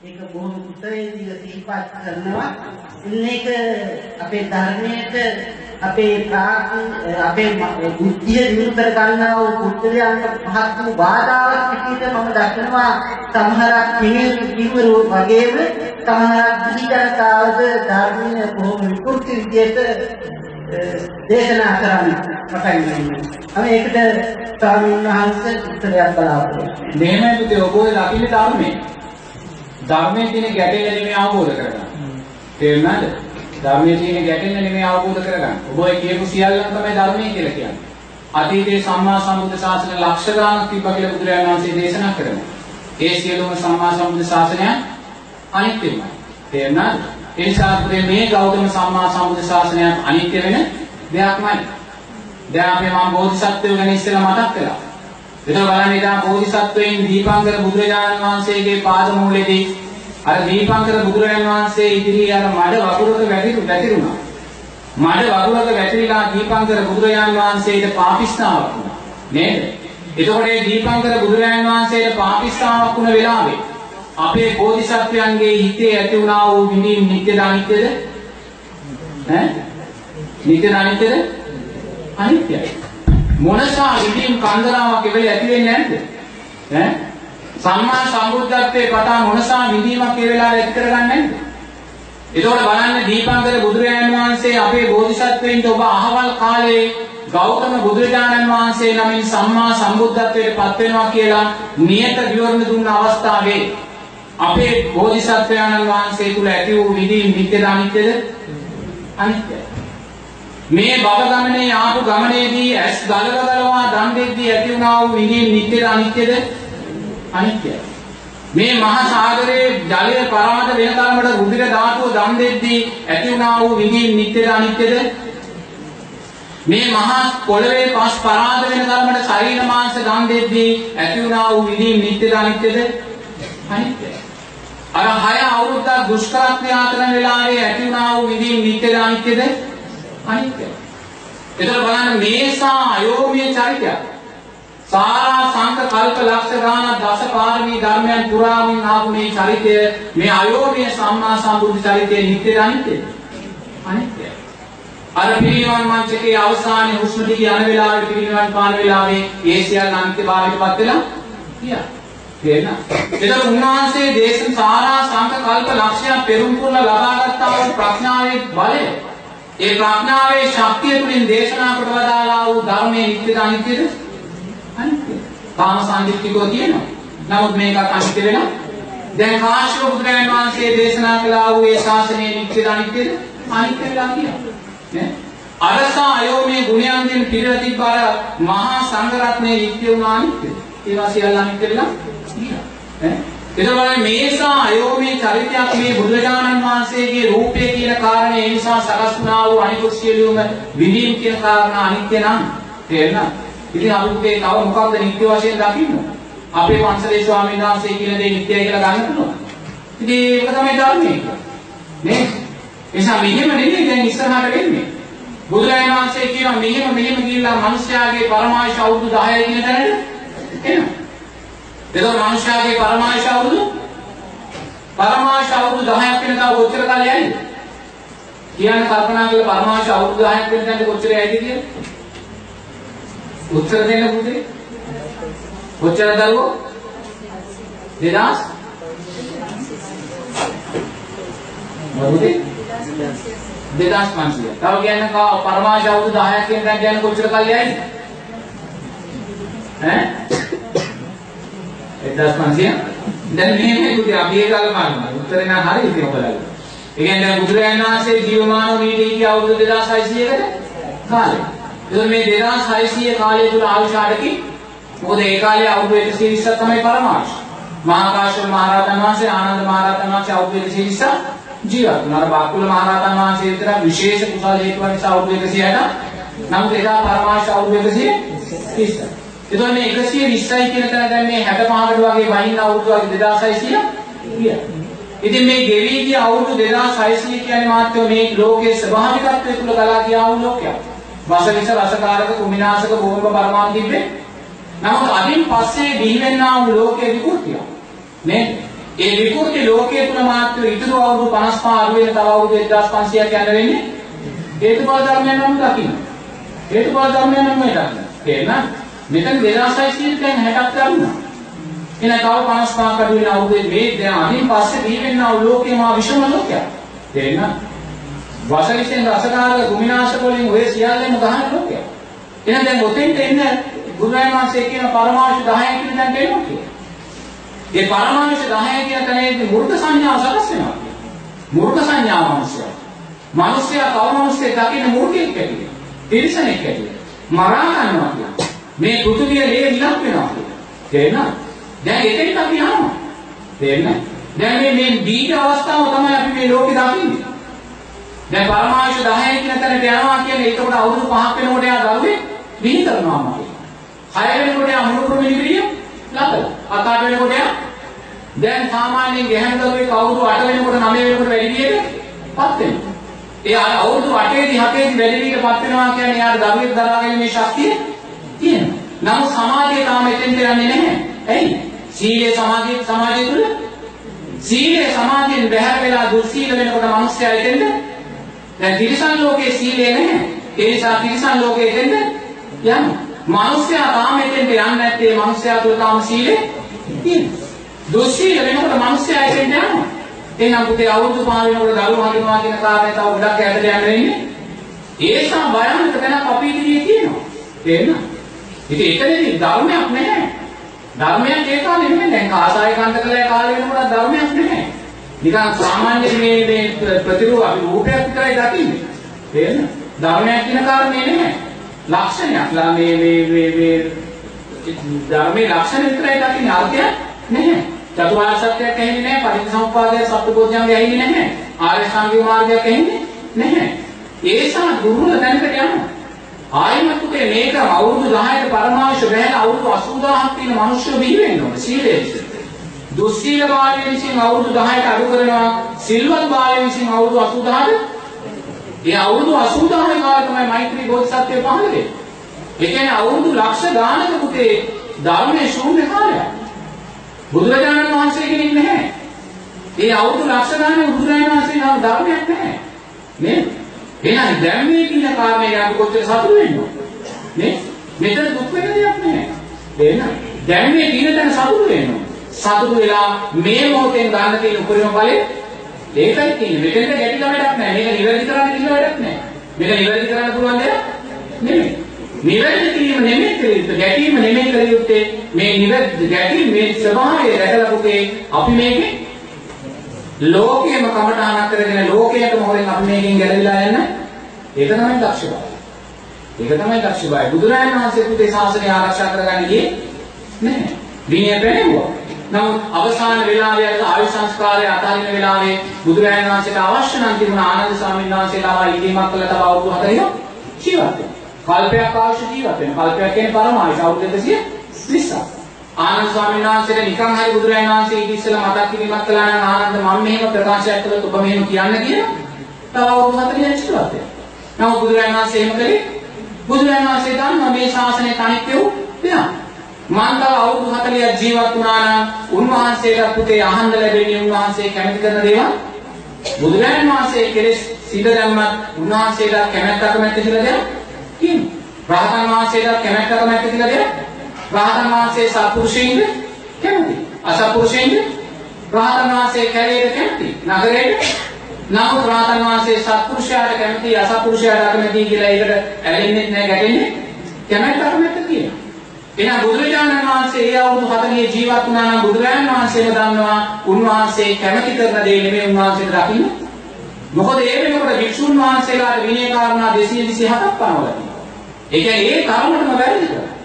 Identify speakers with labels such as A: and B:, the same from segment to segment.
A: ඒක බොහොම කුසලයේදී සිහිපත් කරනවා. මේක අපේ ධර්මයට අපේ ප්‍රාර්ථන අපේ බුද්ධිය දිනු කර ගන්නා වූ පුත්‍රයන්ට පහත් වූ බාධාවක් විදිහට මම දක්වනවා සමහරක් පිළිවරු වගේම සමහරක් දිවි ජනතාවද ධර්මයේ බොහොම විකෘති විදිහට දේශනා කරන්න පටන් ගන්නවා. අපි ඒකට ස්වාමීන් වහන්සේ උත්තරයක් බලාපොරොත්තු වෙනවා.
B: මෙහෙමයි පුතේ ඔබ ඔය ලකින ධර්මයේ ධර්මයේ තියෙන ගැටෙන්න නෙමෙයි අවබෝධ කරගන්න. තේරුණාද? ධර්මයේ තියෙන ගැටෙන්න නෙමෙයි අවබෝධ කරගන්න. ඔබ ඔය කියපු සියල්ලම තමයි ධර්මයේ කියලා කියන්නේ. අතීතයේ සම්මා සම්බුද්ධ ශාසන ලක්ෂ ගාණක් තිබ්බා කියලා බුදුරජාණන් වහන්සේ දේශනා කරනවා. ඒ සියලුම සම්මා සම්බුද්ධ ශාසනය අනිත්‍යමයි. තේරුණාද? ඒ නිසා පුතේ මේ ගෞතම සම්මා සම්බුද්ධ ශාසනය අනිත්‍ය වෙන දෙයක්මයි. දැන් අපි මම බෝධිසත්වයෝ ගැන ඉස්සෙල්ලා මතක් කළා. එතකොට බලන්න එදා බෝධිසත්වයන් දීපංකර බුදුරජාණන් වහන්සේගේ පාද මූලෙදී අර දීපංකර බුදුරජාණන් වහන්සේ ඉදිරියේ අර මඩ වගුරක වැටිරු වැටිරුණා. මඩ වගුරක වැටිලා දීපංකර බුදුරජාණන් වහන්සේට පාපිස්නාවක් වුණා. නේද? එතකොට මේ දීපංකර බුදුරජාණන් වහන්සේට පාපිස්නාවක් වුණ වෙලාවේ අපේ බෝධිසත්වයන්ගේ හිතේ ඇති වුණා වූ විඳින් නිත්‍යද අනිත්‍යද? ඈ? නිත්‍යද අනිත්‍යද? අනිත්‍යයි. මොනසා විදීම් කන්දරාවක් එවෙල ඇති වෙන්නේ නැද්ද? ඈ? සම්මා සම්බුද්ධත්වයේ පතා මොනසා විදීමක් ඒ වෙලාවේ ඇති කරගන්නේ නැද්ද? එතකොට බලන්න දීපංකර බුදුරජාණන් වහන්සේ අපේ බෝධිසත්වයින්ට ඔබ අහවල් කාලේ ගෞතම බුදුරජාණන් වහන්සේ නමින් සම්මා සම්බුද්ධත්වයට පත් වෙනවා කියලා නියත විවරණ දුන්න අවස්ථාවේ අපේ බෝධිසත්වයන්න් වහන්සේ තුල ඇති වූ විදීම් නිත්‍යද අනිත්‍යද? අනිත්‍යයි. මේ භව ගමනේ ආපු ගමනේදී ඇස් ගලවගලවා දන් දෙද්දී ඇති වුණා වූ විඳින් නිට්ටයද අනිත්‍යද? අනිත්‍යයි. මේ මහා සාගරයේ ජලය පරාද වෙන තරමට රුධිර ධාතුව දන් දෙද්දී ඇති වුණා වූ විඳින් නිට්ටයද අනිත්‍යද? මේ මහා පොළවේ පස් පරාද වෙන තරමට ශරීර මාංශ දන් දෙද්දී ඇති වුණා වූ විඳින් නිට්ටයද අනිත්‍යද? අනිත්‍යයි. අර හය අවුරුද්දක් දුෂ්කර ක්‍රියා කරන වෙලාවේ ඇති වුණා වූ විඳින් නිට්ටයද අනිත්‍යද? අනිත්‍යයි. එතකොට බලන්න මේසා අයෝමීය චරිතයක්. සාරා සංක කල්ප ලක්ෂ ගානක් දස පාරමී ධර්මයන් පුරාමින් ආපු මේ චරිතය මේ අයෝමීය සම්මා සම්බුද්ධ චරිතයේ නිත්‍යද අනිත්‍යද? අනිත්‍යයි. අර පිරිනිවන් මංචකේ අවසානයේ හුස්ම ටික යන වෙලාවේ පිරිනිවන් පාන වෙලාවේ ඒ සියල්ල අන්තිභාවයටපත් වෙලා ගියා. තේරෙනවද? එතකොට උන්වහන්සේ දේශන සාරා සංක කල්ප ලක්ෂයක් පෙරම් පුරලා ලබාගත්තා වූ ප්‍රඥාවේ බලය ඒ ප්‍රඥාවේ ශක්තිය තුළින් දේශනා කොට වදාලා වූ ධර්මයේ නිත්‍යද අනිත්‍යද? අනිත්‍යයි. කාම සංදිත්තිකෝ කියනවා. නමුත් මේකත් අනිත්‍ය වෙනවා. දැන් කාශ්‍යප බුදුරජාණන් වහන්සේ දේශනා කළා වූ ඒ ශාසනයේ නිත්‍යද අනිත්‍යද? අනිත්‍ය වෙලා කියනවා. නේ? අරසා අයෝමේ ගුණයන්ගෙන් පිරලා තිබ්බ අර මහා සංඝ රත්නයේ නිත්‍ය වුණා අනිත්‍යද? ඒවා සියල්ල අනිත්‍ය වෙලා කියනවා. ඈ එතකොට මේසා අයෝමේ චරිතයක් මේ බුදුරජාණන් වහන්සේගේ රූපය කියන කාරණේ ඒ නිසා සකස් වුණා වූ අනිකුත් සියලුම විදීම් කියන කාරණා අනිත්‍ය නම් තේරෙනවද? ඉතින් අපිට තව මොකක්ද නිත්‍ය වශයෙන් දකින්න? අපේ පන්සලේ ස්වාමීන් වහන්සේ කියන දේ නිත්‍යයි කියලා ගන්න පුළුවන්. ඉතින් ඒක තමයි ධර්මයේ. නේ? එසා මෙහෙම නෙමෙයි දැන් ඉස්සරහට වෙන්නේ. බුදුරජාණන් වහන්සේ කියනවා මෙහෙම මෙහෙම ගිහිල්ලා මිනිස්යාගේ පරමායශ අවුරුදු 10යි කියන තැනට එනවා. එතකොට මනුෂ්‍යයාගේ පරමායශ අවුරුදු පරමායශ අවුරුදු 10ක් වෙන තව කොච්චර කාලයයිද? කියන්න කල්පනා කරලා පරමායශ අවුරුදු 10ක් වෙන තැනට කොච්චර යයිද කියලා? උත්තර දෙන්න පුතේ. කොච්චර දරුවෝ? 2000 මොකද? 2500. තව කියන්න පරමායශ අවුරුදු 10ක් වෙන තැනට යන කොච්චර කාලයයිද? ඈ 1500 දැන් මේ පුතේ අපි ඒක අල්ලපන්නවා උත්තරේ නම් හරි ඉතින් ඔබලා. ඒ කියන්නේ දැන් බුදුරජාණන් වහන්සේ ජීවමානව මේ දීකී අවුරුදු 2600කට කාලේ. එතකොට මේ 2600 කාලය තුල ආවිෂාඩකි මොකද ඒ කාලේ අවුරුදු 120ක් තමයි පරමාර්ථ. මහා කාශ්‍යප මහ රහතන් වහන්සේ ආනන්ද මහ රහතන් වහන්සේ අවුරුදු 120 ජීවත් වුණා. අර බාකුල මහ රහතන් වහන්සේ විතර විශේෂ කුසල හේතුව නිසා අවුරුදු 160 නමුත් එදා පරමාර්ථ අවුරුදු 130. එතකොට මේ 120යි කියන තැන දැන් මේ 65කට වගේ වහින්න අවුරුදු වගේ 2600 ගියා. ඉතින් මේ ගෙවි ගිය අවුරුදු 2600 කියන්නේ මාත්‍ය මේ ලෝකයේ ස්වභාවිකත්වය තුල ගලා ගියා වූ ලෝකයක්. වසවිස රසකාරක කුමිනාශක බෝම්බ පරමාණු තිබ්බේ. නමුත් අදින් පස්සේ බිහි වෙන්නා වූ ලෝකයේ විකෘතිය. නේද? ඒ විකෘති ලෝකයේ තුල මාත්‍ර ඉතුරු අවුරුදු 55 අඩු වෙන තව අවුරුදු 1500ක් යන වෙන්නේ හේතුඵල ධර්මයන් නම් දකින්න. හේතුඵල ධර්මයන් නම් මේ දකින්න. තේරෙනවද? මෙතන 2600 දැන් 60ක් ගන්නවා. එන තව 55ක් අඩු වෙන අවුරුදු මේ දැන් අනිත් පස්සේ දීවෙනා ලෝකේ මා විෂම ලෝකයක්. තේරෙනවද? වසවිසෙන් රසකාරක ගුමිනාශක වලින් ඔය සියල්ලම ගහන ලෝකයක්. එහෙනම් දැන් ඔතෙන්ට එන්න බුදුරජාණන් වහන්සේ කියන පරමාර්ථ 10 කියන දැන් දෙනවා කියලා. ඒ පරමාර්ථ 10 කියන තැනේදී මූර්ත සංඥාව සකස් වෙනවා. මූර්ත සංඥාව මිනිස්සයා. මිනිස්සයා තව මිනිස්සෙක් දකින්න මූර්තියෙක් ඇටියෙ. තිරිසනෙක් ඇටියෙ. මරා ගන්නවා කියන්නේ. මේ පෘථිවිය ලේ විලක් වෙනවා කියන්නේ. තේරෙනවද? දැන් එතෙන්ට අපි යනවා. තේරෙනවද? දැන් මේ මේ දීඝ අවස්ථාව තමයි අපි මේ ලෝකේ දකින්නේ. දැන් පරමාංශ 10 කියන තැනට යනවා කියන්නේ ඒකට අවුරුදු 5ක් වෙනකොට එයා දරුවේ විහි කරනවා මගේ. 6 වෙනකොට එයා මුළු ප්‍රමිතිය ලබලා. අත 8 වෙනකොට එයා දැන් සාමාන්‍යයෙන් ගැහැණු දරුවෙක් අවුරුදු 8 වෙනකොට 9 වෙනකොට වැඩි විදිහටපත් වෙනවා. එයා අවුරුදු 8 දී 7 දී වැඩි විදිහටපත් වෙනවා කියන්නේ එයාට දරුවෙක් දරාගෙන මේ ශක්තිය තියෙනවා. නමුත් සමාජයේ තාම එතෙන්ට යන්නේ නැහැ. ඇයි? සීලේ සමාජයේ සමාජය තුල සීලේ සමාජයෙන් බැහැර වෙලා දුස්සීල වෙනකොට මිනිස්සයා එතෙන්ට දැන් තිරිසන් ලෝකයේ සීලය නැහැ. ඒ නිසා තිරිසන් ලෝකයේ දෙන්න යනවා. මිනිස්සයා තාම එතෙන්ට යන්නේ නැත්තේ මිනිස්සයා තුල තාම සීලය තියෙනවා. දුස්සීල වෙනකොට මිනිස්සයා එතෙන්ට යනවා. එහෙනම් පුතේ අවුරුදු 5 වෙනකොට දරුවෝ හඳුනවා කියන කාරණේ තව ගොඩක් ඈතට යන්න වෙන්නේ. ඒ නිසා භයානක තැනක් අපි ඉදිරියේ තියෙනවා. තේරෙනවද? ඉතින් එතනදී ධර්මයක් නැහැ. ධර්මයක් ඒ කාලේ නෙමෙයි දැන් කාසාය කන්දකලේ කාලේ වෙනකොට ධර්මයක් නැහැ. නිකන් සාමාන්‍ය මේ මේ ප්‍රතිරූප අපි රූපයක් විතරයි දකින්නේ. තේරෙනවද? ධර්මයක් කියන කාරණේ නැහැ. ලක්ෂණයක්. ලා මේ මේ මේ මේ ධර්මයේ ලක්ෂණ විතරයි දකින්නේ අර්ථයක් නැහැ. චතුරාර්ය සත්‍යයක් ඇහෙන්නේ නැහැ. පටිච්චසමුප්පාදය සත්‍යබෝධ්‍යංගය ඇහෙන්නේ නැහැ. ආර්ය සංගීත මාර්ගයක් ඇහෙන්නේ නැහැ. ඒ නිසා දුර්වල තැනකට යනවා. ආයමත් පුතේ මේක අවුරුදු 10ට පරමාංශ බැහැලා අවුරුදු 80000ක් තියෙන මිනිස්සු බිහි වෙන්න ඕනේ සීලයේ විසින්. දුස්සීල බාලය විසින් අවුරුදු 10ට අඩු කරනවා සිල්වත් බාලය විසින් අවුරුදු 80000ට ඒ අවුරුදු 80000 කාලේ තමයි මෛත්‍රී බෝධිසත්වය පහළ වෙන්නේ. ඒ කියන්නේ අවුරුදු ලක්ෂ ගානක පුතේ ධර්මයේ ශූන්‍ය කාලයක්. බුදුරජාණන් වහන්සේ කෙනෙක් නැහැ. ඒ අවුරුදු ලක්ෂ ගානේ බුදුරජාණන් වහන්සේ නම් ධර්මයක් නැහැ. නේද? එහෙනම් දැන් මේ කියන කාරණේ අපි කොච්චර සතුටු වෙන්නද? නේ? මෙතන දුක් වෙන දෙයක් නැහැ. එහෙනම් දැන් මේ කියන තැන සතුටු වෙනවා. සතුටු වෙලා මේ මොහොතෙන් ගන්න තියෙන උපරිම ඵලෙ ඒකයි තියෙන්නේ. මෙතෙන්ට ගැටිලා වැඩක් නැහැ. මේක නිවැරදි කරන්න කිසිම වැඩක් නැහැ. මේක නිවැරදි කරන්න පුළුවන් දෙයක් නෙමෙයි. නිවැරදි කිරීම නෙමෙයි කළ ගැටීම නෙමෙයි කළ යුත්තේ මේ නිවැරදි ගැටීම මේ ස්වභාවය දැකලා පුතේ අපි මේකේ ලෝකයේම කමඨාන කරගෙන ලෝකයටම හොරෙන් අපි මේකෙන් ගැලවිලා යන්න ඒක තමයි දක්ෂ බව. ඒක තමයි දක්ෂ බව. බුදුරජාණන් වහන්සේ පුතේ ශාසනය ආරක්ෂා කරගන්න ගියේ නැහැ. විනය පැනෙවුවා. නමුත් අවසාන වෙලාවේ ආයු සංස්කාරය අතාරින වෙලාවේ බුදුරජාණන් වහන්සේට අවශ්‍ය නම් තිබුණ ආනන්ද ස්වාමීන් වහන්සේලා ඉදීමක් කළා තව අවුරුදු 40ක් ජීවත් වෙනවා. කල්පයක් අවශ්‍ය ජීවත් වෙනවා. කල්පයක් කියන්නේ පරමායස අවුරුදු 220ක්. ආනන්ද ස්වාමීන් වහන්සේට නිකන් හරි බුදුරජාණන් වහන්සේ ඊට ඉස්සෙල්ලා මතක් කිරීමක් කළා නම් ආනන්ද මම මෙහෙම ප්‍රකාශයක් කළොත් ඔබ මෙහෙම කියන්න කියලා තව අවුරුදු 40ක් ජීවත් වෙනවා. නමුත් බුදුරජාණන් වහන්සේ එහෙම කළේ බුදුරජාණන් වහන්සේ දන්නවා මේ ශාසනය තනිත් වූ දෙයක්. මන් තව අවුරුදු 40ක් ජීවත් වුණා නම් උන්වහන්සේට පුතේ අහන්න ලැබෙන්නේ උන්වහන්සේ කැමති කරන දේවල් බුදුරජාණන් වහන්සේ කෙලෙස් සිත දැම්මත් උන්වහන්සේට කැමැත්ත අකමැත්ත කියලා දෙයක් තියෙනවා. රහතන් වහන්සේට කැමැත්ත අකමැත්ත කියලා දෙයක් රහතන් වහන්සේ සත්පුරුෂයින්ද කැමති. අසත්පුරුෂයින්ද රහතන් වහන්සේ කැලේට කැමති. නගරේට නමුත් රහතන් වහන්සේ සත්පුරුෂයාට කැමති අසත්පුරුෂයාට අකමැති කියලා ඒකට ඇලෙන්නේ නැහැ ගැටෙන්නේ කැමැත්ත අකමැත්ත කියනවා. එහෙනම් බුදුරජාණන් වහන්සේ ඒ අවුරුදු 40 ජීවත් වුණා නම් බුදුරජාණන් වහන්සේම දන්නවා උන්වහන්සේ කැමති කරන දේ නෙමෙයි උන්වහන්සේට දකින්න. මොකද ඒ වෙනකොට භික්ෂුන් වහන්සේලාට විනය කාරණා 227ක් පනවලා තියෙනවා. ඒ කියන්නේ ඒ කර්මවලම වැරදි කරා.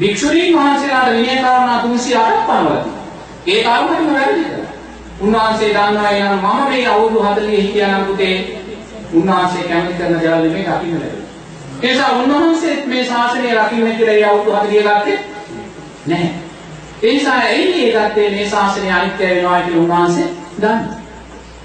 B: භික්ෂුණීන් වහන්සේලාට විනය කාරණා 308ක් පනවලා තියෙනවා. ඒ කර්මවලම වැරදි කරා. උන්වහන්සේ දන්නවා එනම් මම මේ අවුරුදු 40 හිටියා නම් පුතේ උන්වහන්සේ කැමති කරන දේවල් නෙමෙයි දකින්න ලැබෙන්නේ. ඒ නිසා උන්වහන්සේ මේ ශාසනය රකින්න කියලා ඒ අවුරුදු 40 ගත්තේ නැහැ. ඒ නිසා ඇයි ඒ ගත්තේ මේ ශාසනය අනිත්‍ය වෙනවා කියලා උන්වහන්සේ දන්නවා.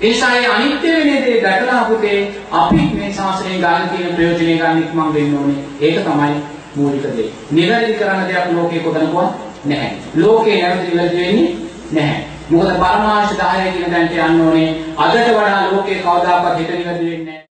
B: ඒ නිසා ඒ අනිත්‍ය වෙන දේ දැකලා පුතේ අපි මේ ශාසනය ගන්න තියෙන ප්‍රයෝජනෙ ගන්න ඉක්මන් වෙන්න ඕනේ. ඒක තමයි මූලික දේ. නිවැරදි කරන දෙයක් ලෝකේ කොතනකවත් නැහැ. ලෝකේ නැවත නිවැරදි වෙන්නේ නැහැ. මොකද පරමාංශ 10 කියන තැනට යන්න ඕනේ. අදට වඩා ලෝකේ කවදාකවත් හිත නිවැරදි වෙන්නේ නැහැ.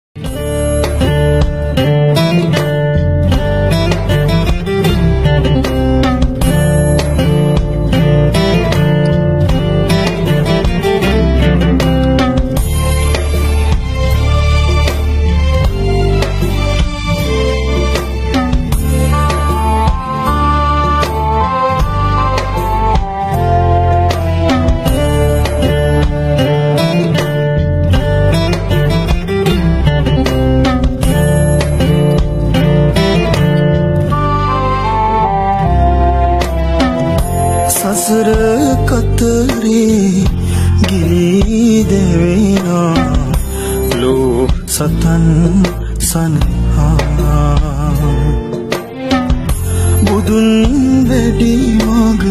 C: බුදුන් වැඩි මග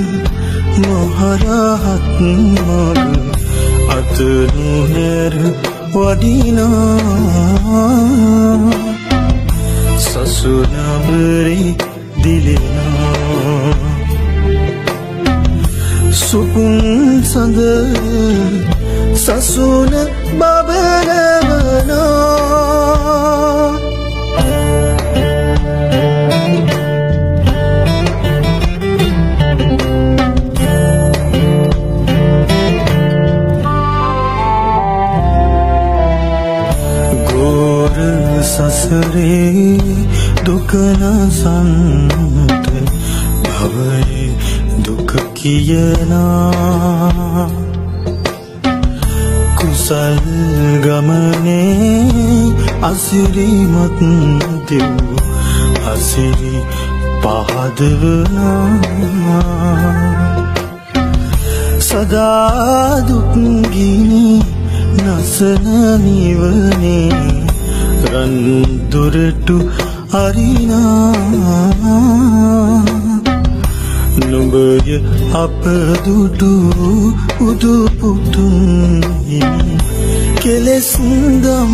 C: මහරහත් මග. අත නුහැර වඩිනා. සසුනබරේ දිලෙනා. සුකුම් සඳ සසුන බබලවනා කියනා කුසල් ගමනේ අසිරිමත් දෙව් අසිරි පහදවනා සදා දුක්ගිනි නසන නිවනේ රන්දුරටු අරිනා නුඹය අප දුටු උදුපුතුන් කෙලෙසුන්දම්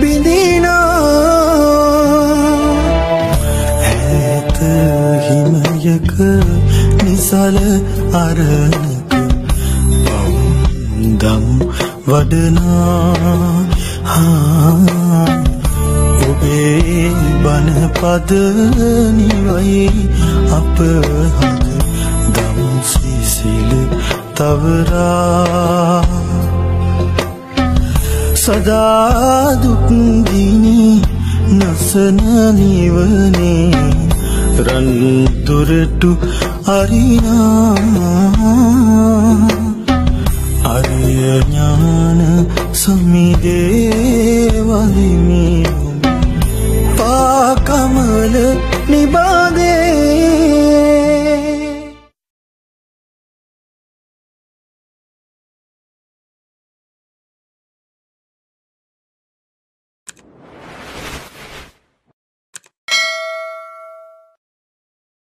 C: බිඳිනා. ඇත හිමයක නිසල අරණක පවුන්දම් වඩනා. හා ඔබේ බන පද නිවයි අප හද දම් සිසිල තවරා සදා දුක්දිනි නසන නිවනේ රන්දුරටු අරිනා අරිය ඥාන සමිදේ වදිමි පාකමල නිබාදේ